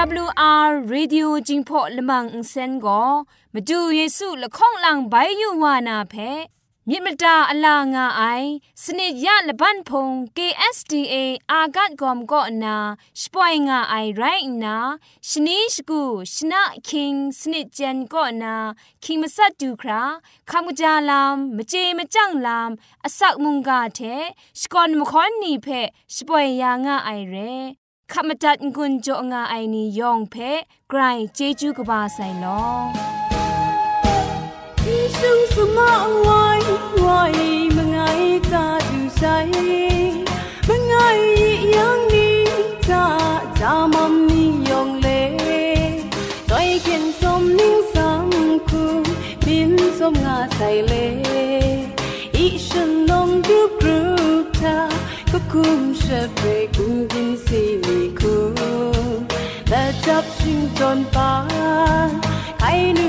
AWR Radio จิงพอลมังอินเซนก็มาดูเยซูละข้องหลังใบยูวานาเพมิมตาอลางาไอสนิยะละบันพง KSTA อากัดกอมก็นาสปอยงาไอไรนาชนิชกูชนะคิงสนิจันก็นาคิงมัสัดดูคราคำกจาลามมเจมจังลามอสักมุงกาเทสกอนมคอนนีเพสปอยยางาไอเร ขมจัดกุญจงาไอนียองเพไกรเจจูกบาไซลอีซุงสมะวาวายมงายกาดูไซมงายยังนี้จาจามัมนียองเลต้อยเข็นสมนิ่งสังคูบินสมงาไซเลอีฉันลงดูกรูปเธอ kum shepe ku bin si ni ku, la chap sing ton pa, kai nu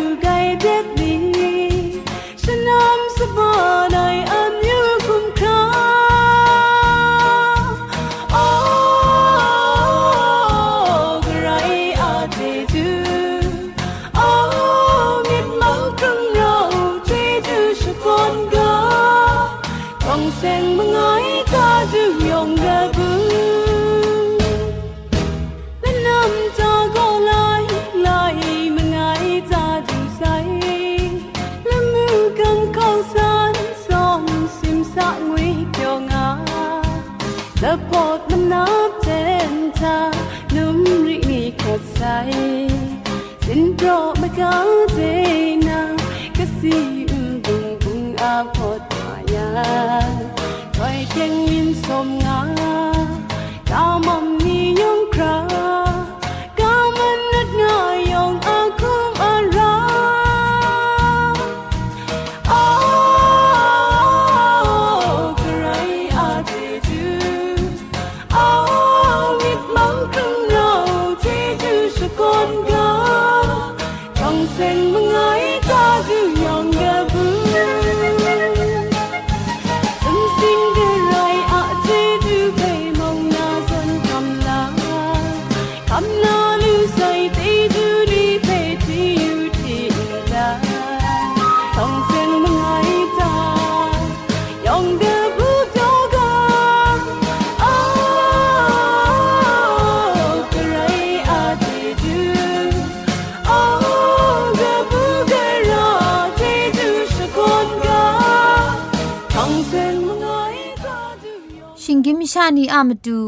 ชิงกิมชานีอามตู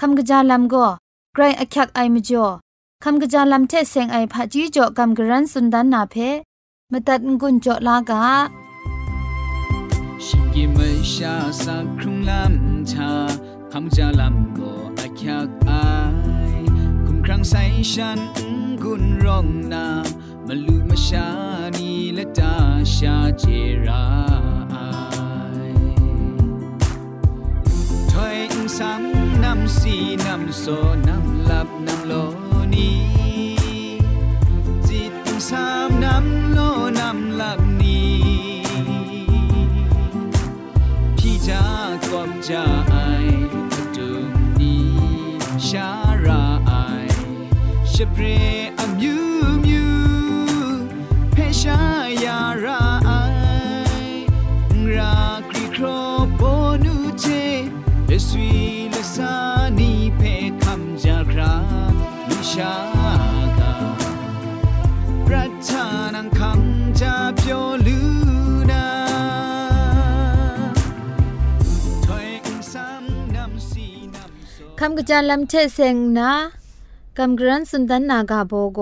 คำกระจาลำก็ไกรอักยักไอมจ่อคำกระจาลำเทเซงไอผาจีจ่อคำกระรันสุดดันนาเพมตัดงุนจ่อลากาชิงกิมชาสักครุงลำชาคำกะจาลำก็อักยักไอคุมครั้งใส่ฉันกุนร้องนามาลูมาชานีและตาชาเจรา สามน้ำสี่น้ำโซน้ำหลับน้ำโลนี้จิตสามน้ำโลน้ำหลับนี้พี่จ้ากอบจะไอประตูนี้ชาราไอชเปร ชากาปรัฐานังคำจะเพียวลือนาถอยซ้ำนำสีนำโซคำกระจายลำเทเซงนะกำกรันสุนดันนากาโบโก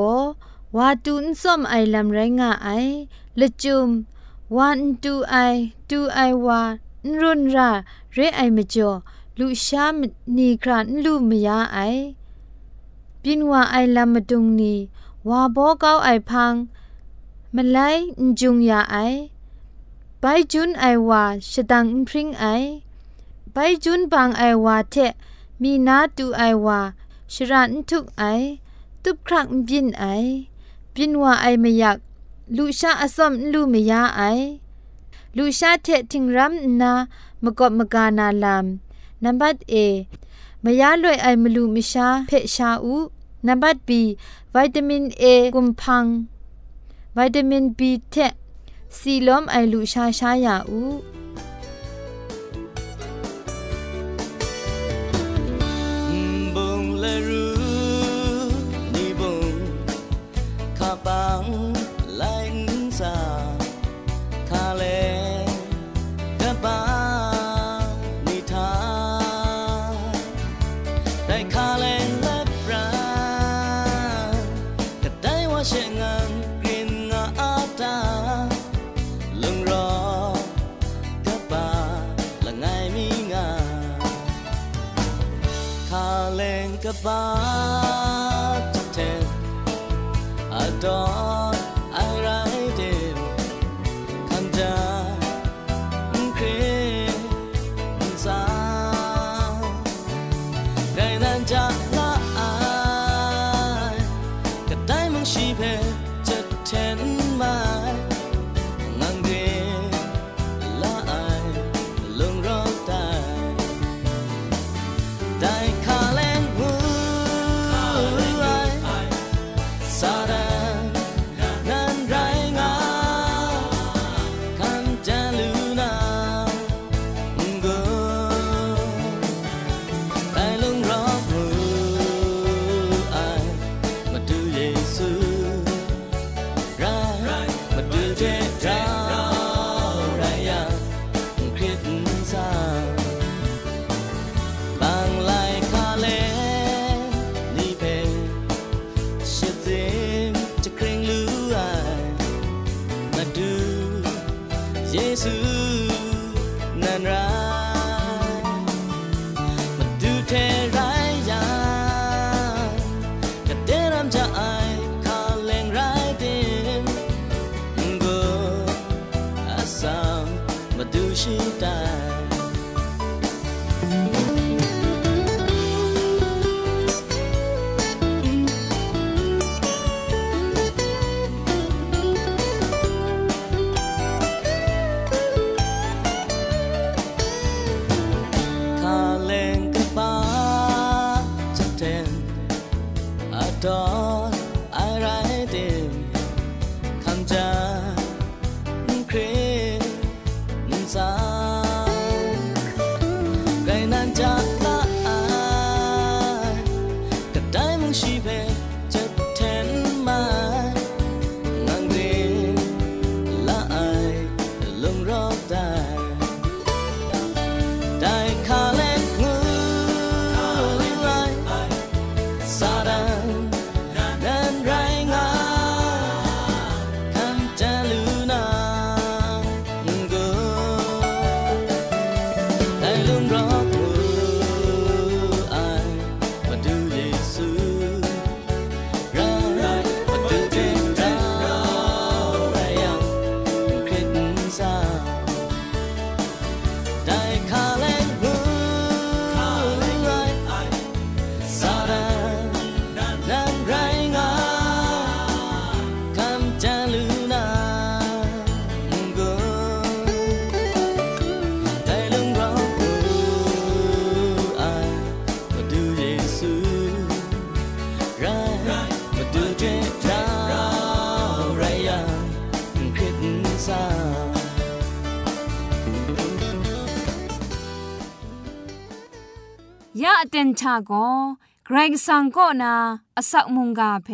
วาตูนส้มไอลำไรงาไอละจุมวันตูไอตูไอวานรุนราเรไอมจ่อลูชามนีครานลูมยาไอ ปินว่าไอลำมาดุงนีวาโบเก้าไอพังมาไลจุงยาไอไปจุนไอว่าชดังพริ้งไอไปจุนบังไอว่าเทมีนาตูไอว่าชรันทุกไอตุบครักบินไอบินว่าไอไม่อยากลูชาอสมลูไม่ยาไอลูชาเททิงรัมนามกอบมกานาลามนัมบัดเอมยาลวยไอมลูมิชาเพชาอู นัมบัดบีวิตามินเอกุมพังวิตามินบีเทซีลอมไอลูชาชายาอู รอเธอบาละไงมีงาคาเลงกับบาจะเทอดอ 더 นชาโกเกรงสังก็นาอสักมุงกาเพ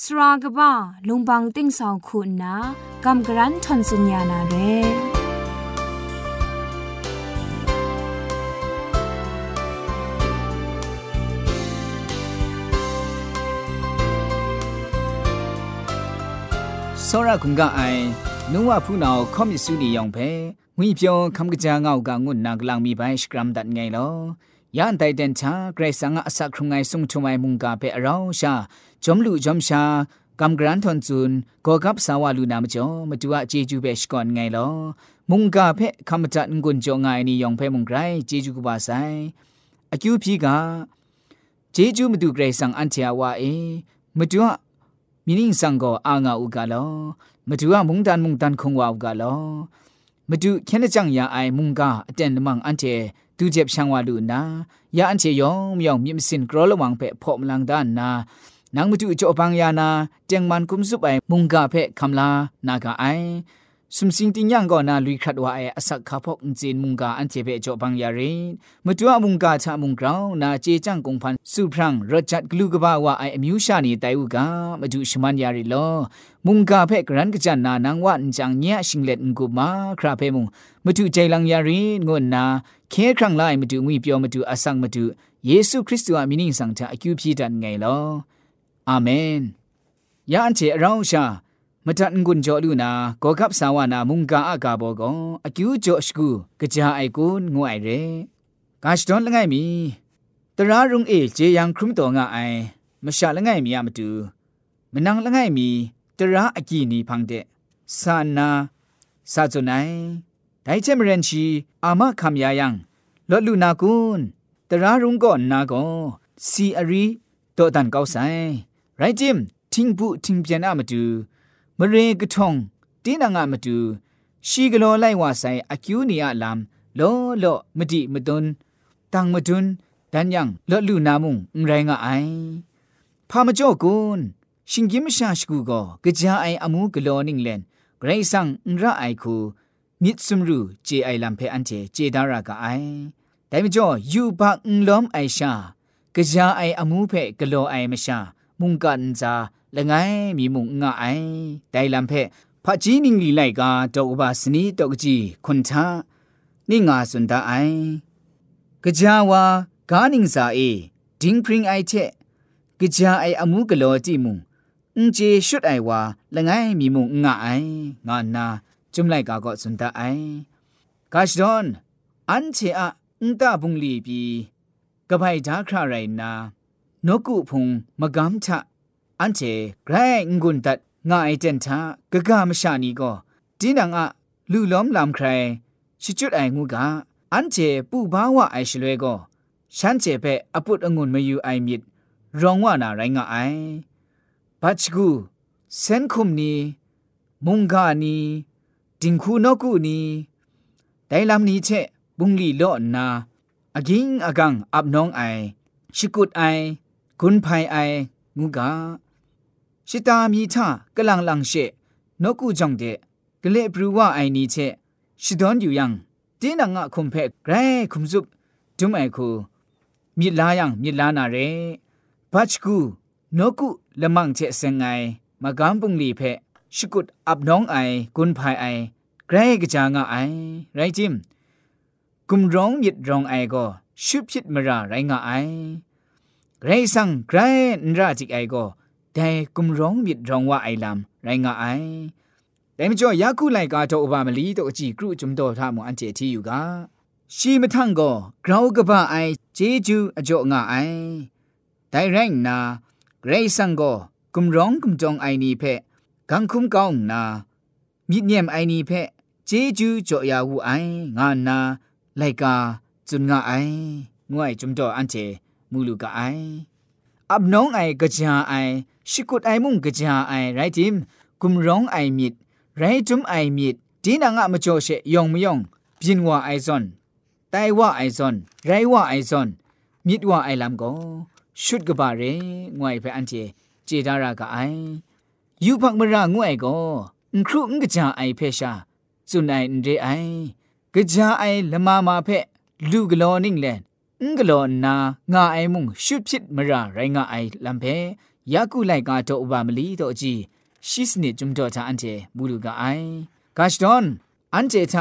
สรากบ้าลุงบังติ้งสองคุณนากำกรันทนสุญญานาเร စောရကုံကအိုင်နုဝဖူးနောင်ခေါမစ်စုနီယောင်ဖဲငွေပြောခမ်ကကြာငောက်ကငုနာကလောင်မီပိုင်စကရမ်ဒတ်ငိုင်လော ยันไตเดนชาเกรซังอาสักครุงไงสุงทุไมมุงกาเปอราชาจอมลุจอมชากำกรันทนซุนก็กับสาวาลูนามจ่อมาดูว่าเจจูเบชก่อนไงลอมุงกาเพคำจัดงุนจ่อไงนี่ยองเพมุงไกรเจจูกบาไซอคิวพีกาเจจูมาดูเกรซังอันเทียวาเอมาดูว่ามินิงสังก็อางาอุกาลอมาดูว่ามุงดันมุงดันคงวาอุกาลอมาดูแค่นจังยาไอมุงกา သူเจ็บช่างว่าดูนายาอันเชยองมยองมีมสินกรอละวังเปะพอมลังด้านนานางมจูจ่อปังยานาเจงมันกุมสุไปมุงกาเปะคำลานากาไอ สุมสิงติงยังก็นาลุยขัดว่าไออสักขาพกจีนมุงกาอันเจเปจ่อปังยาเรมาจัวมุงกาชะมุงกราวนาเจจังกงพันสุพรังรจัดกลูกบ้าว่าไออมิวชานีไตอุกามาจูชมันยาริโลมุงกาเพกรันกจันนานางวันจังเนียชิงเล็ดกุมาคราเพมุงมาจูใจลังยาริงวนนาเคครั้งไลมาจูงุยเปียวมาจูอสังมาจูเยซูคริสต์ว่ามินิสังทาอคิวพีดันไงลออาเมนยาอันเจเราชา မတန်ငွန်းကြောလူနာကောကပ်ဆာဝနာမုန်ကာအကာဘောကောအကျူးကြောရှကူကြာအိုက်ကိုငွအိုင်ရဲကာရှတွန်လငိုင်မီတရာရုံအေဂျေယံခရုမတော်ငါအိုင်မရှာလငိုင်မီရမတူမနန်းလငိုင်မီတရာအကြည့်နီဖန်တဲ့စာနာစာဇုန်နိုင်ဒိုင်ချမရန်ချီအာမခမယာယံလောလူနာကွန်းတရာရုံကောနာကောစီအရီတောတန်ကောက်ဆိုင်ရိုင်ဂျင်တင်းဘူးတင်းပြန်အမတူ မရင်ကထုံတင်းနာငါမတူရှီကလောလိုက်ဝဆိုင်အကျူနီယလမ်လောလောမတိမတွန်းတန်မတွန်းဒန်ယံလောလူနာမုံရိုင်းငါအိုင်ဖာမကြော့ကွန်းရှင်ကြီးမရှာရှိကူကောကြာအိုင်အမှုကလောနင်းလန်ဂရိဆန်ရအိုင်ခုမြစ်စုံရူဂျေအိုင်လမ်ဖဲအန်တီဂျေဒါရာကအိုင်ဒိုင်မကျော်ယူဘန်လမ်အိုင်ရှာကကြာအိုင်အမှုဖဲကလောအိုင်မရှာမုန်ကန်ဇာ กิมชาชกูก็กะจาไออมูกโลนิงเลนไกรซังนระไอคูมิดซุมรูเจไอลัมเพอันเจเจดารากะไอแต่มจ่อยูบักนลอมไอชากะจาไออมูเพกโลไอมชามุงกันจาละไงมีมุงงะไอไดลัมเพพะจีนิงลีไลกาดอกบาสนีดอกจีคุนทานี่งาสุนดาไอกะจาวากานิงซาเอดิงพริงไอเชกะจาไออมูกะโลจิมุงအင်ဂျေရှုတ်အိုင်ဝါလငိုင်းမီမုံငါအိုင်ငါနာจุมไลกาก็สุนตาไอกาชดอนอันเชอะอุตาบุงลีปีกบายดาคราไรนานกุพุงมะกัมทะ อันเจไกรงกุนตัดง่าไอเจนทากะกามชานีก็ดินังอะလူล้อมลำใครชิจุดไองูกาอันเจปูบ้าวะไอชลวยก็ฉันเจเปอปุดองุนมาอยู่ไอมิดรองว่านาไรงะไอปัจกูเซนคุมนีมุงกานีดิงคูนกุนีไดลำนี้เชบุงลีโลนาอากิงอากังอับน้องไอชิกุดไอกุนไพไองูกา ชิตามีท่ากลังลังเชนกูจงเดกเลบรูว่าไอนี้เชชิดอนอยู่ยังตีนังอะคุมเพกแกรคุมซุบจุมไอคูมีลายังมีลานาเรปัจกูนกุละมังเชเซงไงมากำปุงลีเพชิกุดอับน้องไอกุนไพไอไกรกจางะไอไรจิมกุมร้องยิดร้องไอก็ชุบชิดมราไรงะไอไกรสังไกรนราจิกไอก็ แต่กุมร้องมิดร้องว่าไอลำไรงะไอแต่มจ่อยาคูไลกาโตอบามลีโตอจีกรุจุมโตทามุอันเจทีอยู่กาชีมทังก็กราวกะบะไอเจจูอจ่องะไอไดแรงนาไกรสังก็กุมร้องกุมจองไอนีเพกังคุมกองนามิเนียมไอนีเพเจจูจ่อยาวูไองานาไลกาจุนงะไองวยจุมโตอันเจมูลูกะไออับน้องไอกะจาไอ ชิกุดไอมุงกะจาไอไรติมกุมร้องไอมิดไรจุมไอมิดดีนางะมะโจเชยองมยองบินว่าไอซอนไตว่าไอซอนไรว่าไอซอนมิดว่าไอลำก็ชุดกบะเรงวยไปอันเจเจดารากะไอยูพักมรางวยก็ครุงกะจาไอเพชาสุนัยนเรไอกะจาไอละมามาเพลูกลอนิ่งแลงกลอนนางาไอมุงชุดพิดมราไรงาไอลำเพ ယာကုလိုက်ကတော့ဥပမလီတော့အကြီးရှိစနစ်ဂျုံတော့တာအန်တေမူလူကအိုင်ဂါရှ်ဒွန်အန်တေထ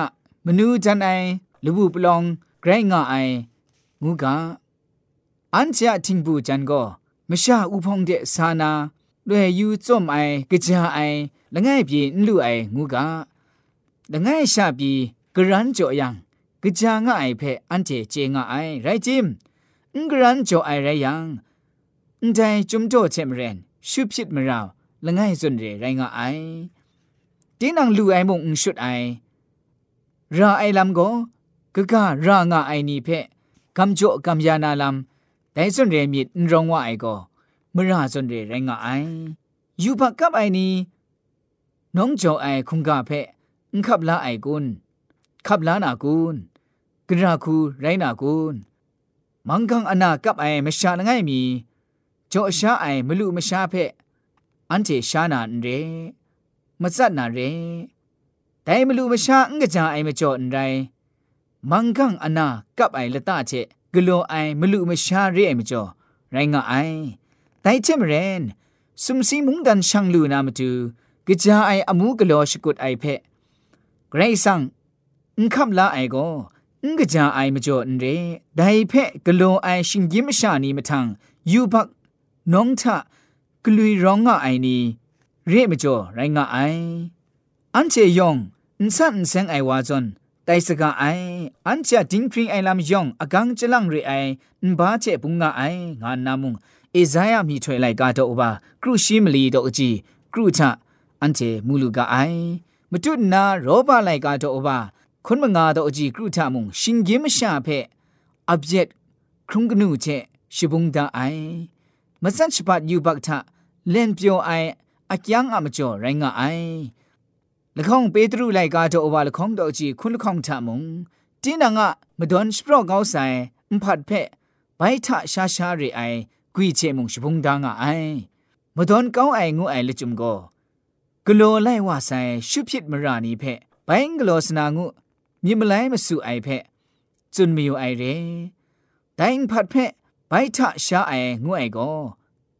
မနူးတန်အိုင်လူဘူးပလောင်ဂရိုင်းငါအိုင်ငူကအန်ချာတင်ဘူးဂျန်ကိုမရှာဥဖုံတဲ့ဆာနာလွယ်ယူစွမ်အိုင်ကြာအိုင်လငယ်ပြေလူအိုင်ငူကလငယ်ရှာပြေဂရန်ကြော်ယံကြာငါအိုင်ဖဲအန်တေကျေငါအိုင်ရိုက်ဂျင်ငရန်ကြော်အိုင်ရယံ ใจจุมโจเชมเรนชุบชิดมราวละง่ายสุนเรไรงาไอตีนังลูไอมงชุดไอราไอลำโกกะการางาไอนีเพกำจ่อกำยานาลำแต่สุนเรมีนรงว่าไอโกมราสุนเรไรงาไอยูปักกับไอนีน้องโจไอคุงกาเพงขับลาไอกุนขับลานากุนกระคูไรนากุนมังกังอนากับไอมชาละง่ายมี จ่อชาไอมลุมชาเพอันเจชานาเรมจัดนาเรแต่มลุมชาอังกจาไอมจ่อนไรมังกังอนากับไอละตาเจกลัวไอมลุมชาเรไอมจ่อไรงาไอแต่เจมเรนสุมสีมุงดันช่างลูนามาดูกจาไออมูกลัวสกุดไอเพไกรซังอุคับลาไอโกอุกจาไอมจ่อนเรไดเพกลัวไอชิงยิมชานีมาทังยูบัก น้องทะกลุยร้องงะไอนีเรียมจ่อไรงะไอ อันเจยองอินสันเซงไอวาจอนไตสกาไอ อันจะดิงพริงไอลำยองอกังจลังเรไออินบาเจปุงงะไองานนามุงเอซายามีถวยไลกาโตอบากรุชิมลีโตอจีกรุชะอันเจมูลูกาไอมตุนาโรบาไลกาโตอบาคนมงาโตอจีกรุทามุงชิงเกมชาเพอับเจ็ดครุงกนูเจชิบุงดาไอ မစန့်ချပတ်ယူဘတ်ထလင်ပြောအိုင်အကျန်းအမကျော်ရိုင်းငါအိုင်လခေါင်ပေတရုလိုက်ကားတော့ဘာလခေါင်တော့ကြည့်ခွန်းလခေါင်ထမုံတင်းနာငါမဒွန်စပရော့ကောင်းဆိုင်အဖတ်ဖက်ဘိုက်ထရှာရှာရီအိုင်ကွီချေမုံရှဘုံဒါငါအိုင်မဒွန်ကောင်းအိုင်ငူအိုင်လချုံကိုဂလိုလိုက်ဝဆိုင်ရှုဖြစ်မရာနီဖက်ဘိုင်းဂလိုစနာငုမြင်မလိုက်မဆူအိုင်ဖက်ဇွန်မီယိုအိုင်ရဲဒိုင်ဖတ်ဖက် ဘိုက်ထရှာအိုင်ငွဲ့ကို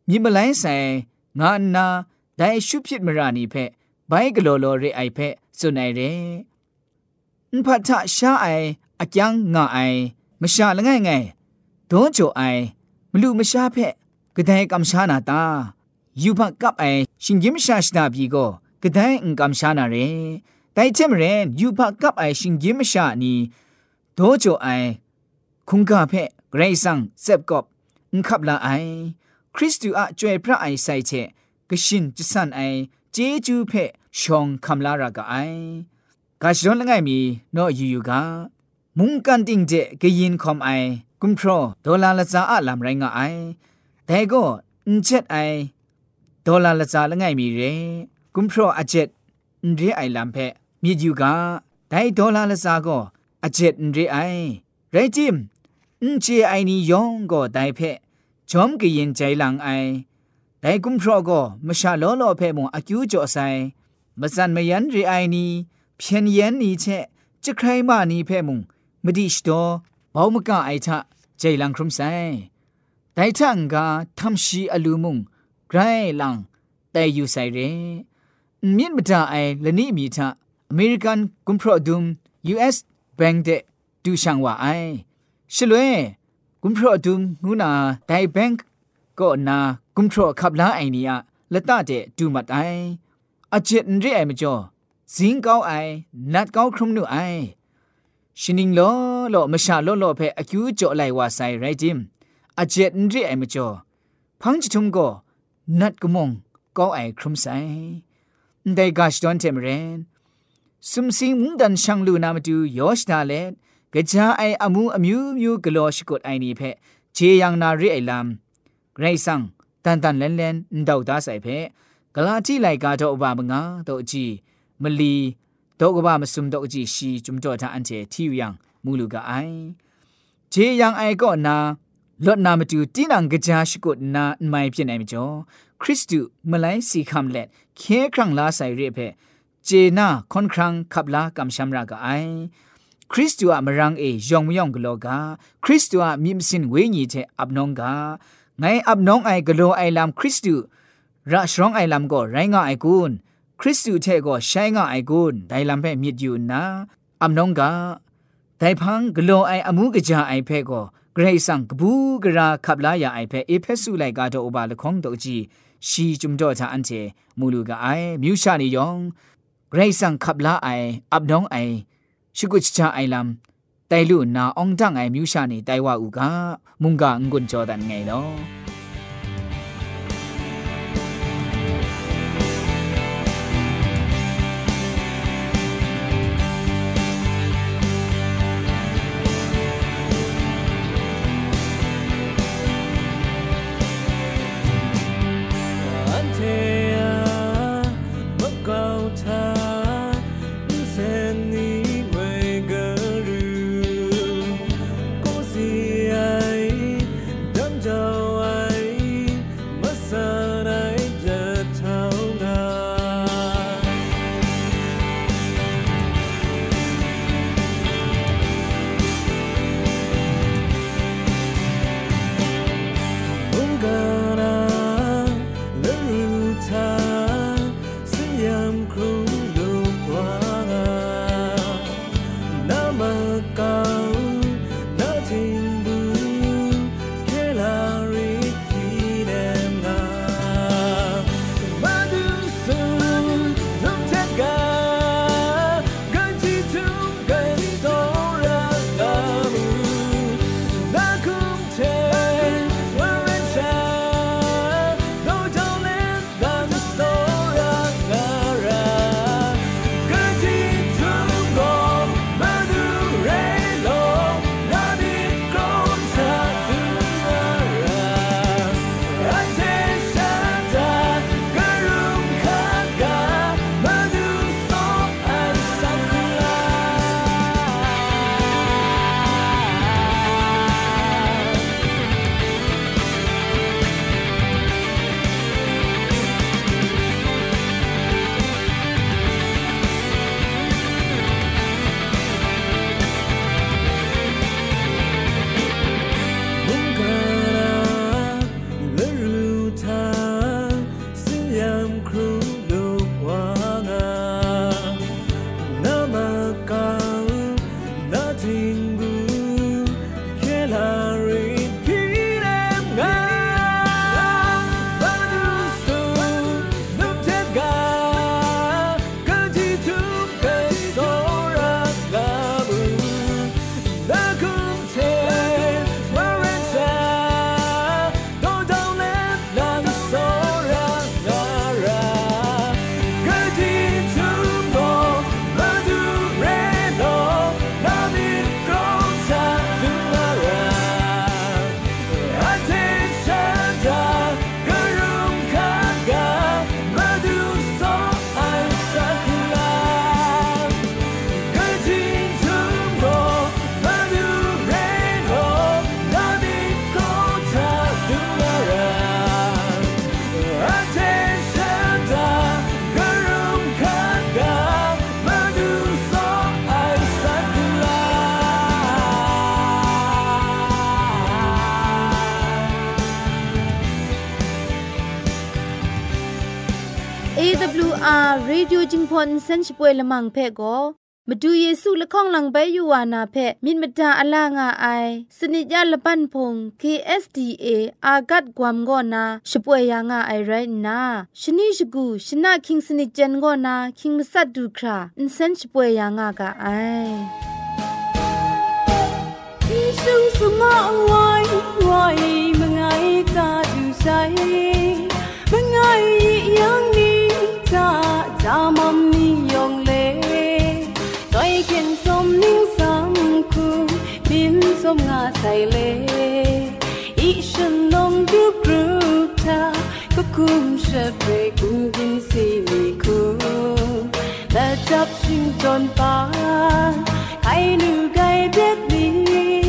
မြင်မလိုင်းဆိုင်ငါနာဒိုင်ရှုဖြစ်မရနီဖက်ဘိုက်ကလော်လော်ရဲအိုင်ဖက်စွနိုင်တယ်အဖတ်ထရှာအိုင်အကျန်းငါအိုင်မရှာလငယ်ငယ်ဒုံးချိုအိုင်မလူမရှာဖက်ကတဲ့ကမ်ရှာနာတာယူဖတ်ကပ်အိုင်ရှင်ဂျင်ရှာရှနာပြီကိုကတဲ့အင်ကမ်ရှာနာရဲတိုင်ချင်မရင်ယူဖတ်ကပ်အိုင်ရှင်ဂျင်ရှာနီဒိုးချိုအိုင်ခုန်ကဖက် เกรซังเซบกอบอุคับลาไอคริสตูอะจวยพระไอไซเชกชินจิสันไอเจจูเพชองคำลารากไอกาชดนละไงมีโนยูยูกามุงกันติงเจกยินคอมไอกุมพรดอลาละซาอะลำไรงาไอแต่ก็อินเจ็ดไอดอลาละซาละไงมีเรกุมพรอเจ็ดอินเรไอลำเพมีอยู่กาแต่ดอลาละซาก็อเจ็ดอินเรไอไรจิม အန်ချေအိုင်နီယောင်ကိုတိုင်ဖက်ဂျ ோம் ကရင်ใจหลังไอแต่กุมพรอก็มชาล้อล้อเพ่มงอคิวจ่อไซมสันมยันรีไอนีเพียนยันนีเชจะใครมานีเพ่มงมดิชโตบ่าวมกะไอทะใจหลังครุมไซแต่ทังกาทำชีอลูมุงไกรหลังแต่อยู่ไซเรမြင့်မတာအိုင်လနိမီထအမေရိကန်ကွန်ပရိုဒုံ US ဘန်တဲ့ဒူရှန်ဝအိုင် ชลวยกุมพรอดุมงูนาไดแบงก์ก็นากุมพรอขับลาไอเนียละตาเจดูมัดไออาเจนเรไอมจอสิงเก้าไอนัดเก้าครุมนูไอชินิงลอลอมชาลอลอเพอคิวจ่อไลวาไซไรจิมอาเจนเรไอมจ่อพังจิทุมก็นัดกุมงก้าวไอครุมไซไดกาชดอนเทมเรนซุมซิงมุงดันชังลูนามดูยอชนาเล ကကြာအိုင်အမှုအမျိုးမျိုးဂလောရှိကုတ်အိုင်ဒီဖက်ဂျေယန်နာရိအိုင်လမ်ဂရိတ်ဆန်တန်တန်လန်လန်ဒေါဒါဆိုင်ဖက်ဂလာတိလိုက်ကားတော့အပါမငါတော့အကြည့်မလီတော့ကဘာမစုံတော့အကြည့်ရှီဂျုံတော့တာအန်တီတီယန်မူလူကအိုင်ဂျေယန်အိုင်ကောနာလော့နာမတူတင်းနံကကြာရှိကုတ်နာမိုင်ဖြစ်နိုင်မကျော်ခရစ်တုမလိုင်းစီခမ်လက်ခဲခရံလာဆိုင်ရဖက်ဂျေနာခွန်ခရံခပ်လာကမ်ရှမ်ရာကအိုင် คริสตัวมรังเอยองมยองกโลกาคริสตัวมิมสินเวญีเทอับนองกาไงอับนองไอกโลไอลามคริสตูระชรองไอลามก็ไรงาไอกุนคริสตูเทก็ใช้งาไอกุนไดลามเพ่มิดอยู่นะอับนองกาไดพังกโลไออมูกจาไอเพ่ก็เกรซังกบูกราขับลายาไอเพ่เอเพสุไลกาโตอบาลคองโตจีชีจุมจ่อชาอันเจมูลูกาไอมิวชา ရှိကုချာအိုင်လမ်တိုင်လူနာအောင်တန်အိုင်မြူရှာနေတိုင်ဝါဥကမုန်ကအငွန်ကြောဒန်ငယ်လော ရေဒီယိုဂျင်းဖွန်စန်ချပွဲလမန်ဖဲကိုမဒူเยဆုလခေါလံပဲယူဝါနာဖဲမြင့်မတာအလာငါအိုင်စနိကြလပန်ဖုံ KSTA အာဂတ်ကွမ်ဂောနာရှပွေယာငါအိုင်ရိုင်နာရှနိရှဂူရှနာခင်းစနိကြန်ဂောနာခင်းမဆတ်ဒူခရာအင်စန်ရှပွေယာငါကအိုင်ဒီရှုစမဝိုင်းဝိုင်းမငိုင်းကာဒူဆိုင်မငိုင်းယံ จับชิงจนปานใครนูไกเบ็ดนี้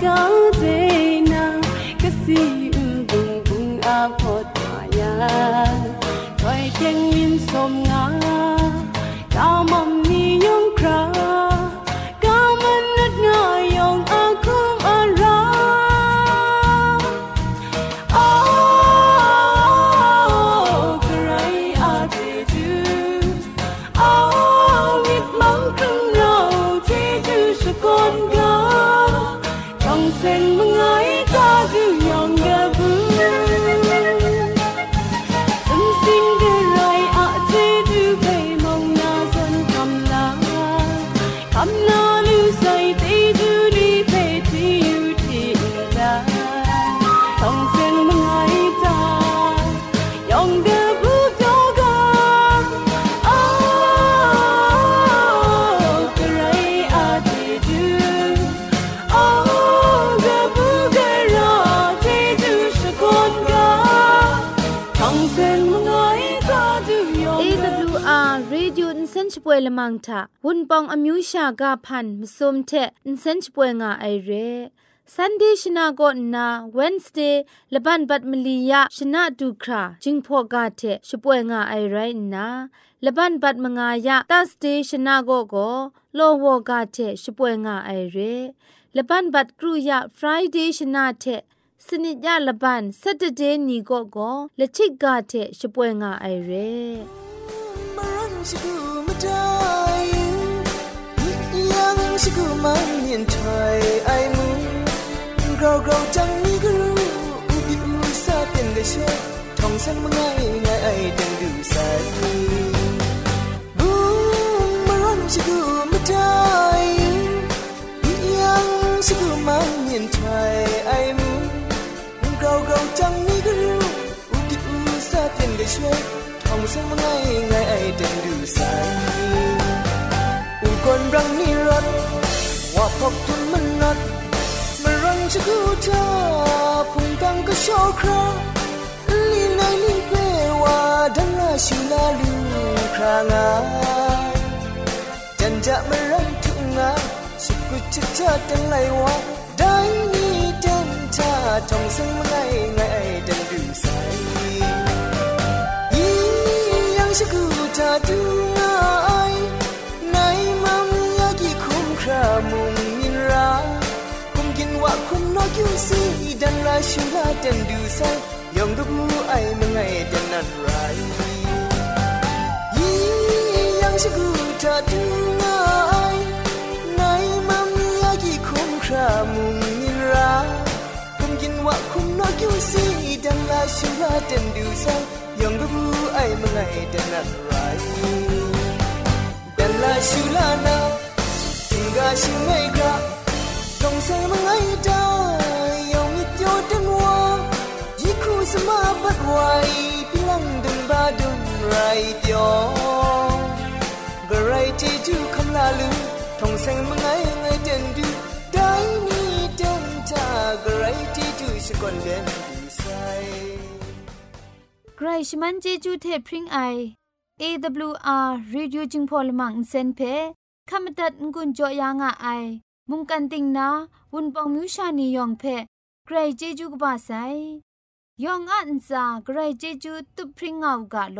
gone Lamangtha Wunpong Amyusha ga phan msum the Insenchpoe nga ai re Sunday shina go na Wednesday laban bat maliya shina du kra jingpho ga the shpoe nga ai right na laban bat manga ya Thursday shina go go lo wo ga the shpoe nga ai re laban bat kru ya Friday shina the สนิจยาละบันสัตเดนีก็ก็ละชิกกาเทชป่วยงาไอเร่ 시그만 인터에 아이문 그러고 장미글 우디 울사 땡가셔 정상 망아이 나이 땡두 사이 붐마런 시그만 타이 이양 시그만 인터에 아이문 그러고 장미글 우디 울사 땡가셔 정상 망아이 나이 땡두 사이 울건 랑니 อบทนมันหนักมารังชะกูเธอคงกังก็ชอคราลีนายลีเปว่าดังลาชิลาลูครางาจันจะมารังทุกงาสุกุชะเธอตั้งไรวาได้นี่จันชาทองซึ่งมัไงไงดังดูใสยี่ยังชะกูจะดูงา ยูซีดันลาชูลาเต็นดูไซยองดูไอมังไงเต็นนันไรยังสกูตาดูง่ายในมัมยากีคุ้มครามุงมินราคุมกินว่าคุมนอกยูซีดันลาชูลาเต็นดูไซยองดูไอมังไงเต็นนันไร Dan la shu la na Tinga shi ngai ga Dong sai ma ngai da dun rai tyo Ga rai ti ju kam la lu Tong sai ma ngai ngai den du Dai ni den ta Ga rai ti ju shi kon den du sai ใครชมันเจจูเทพริงไอ AWR Radio จึงพอลมังเซนเพขมตัดงุนจอยางอ้ายมุงกันติงนาวุนปองมิวชานียองเพใครเจจูกบาไซ ยองอันซาใครเจจูตุพริงเอากาโล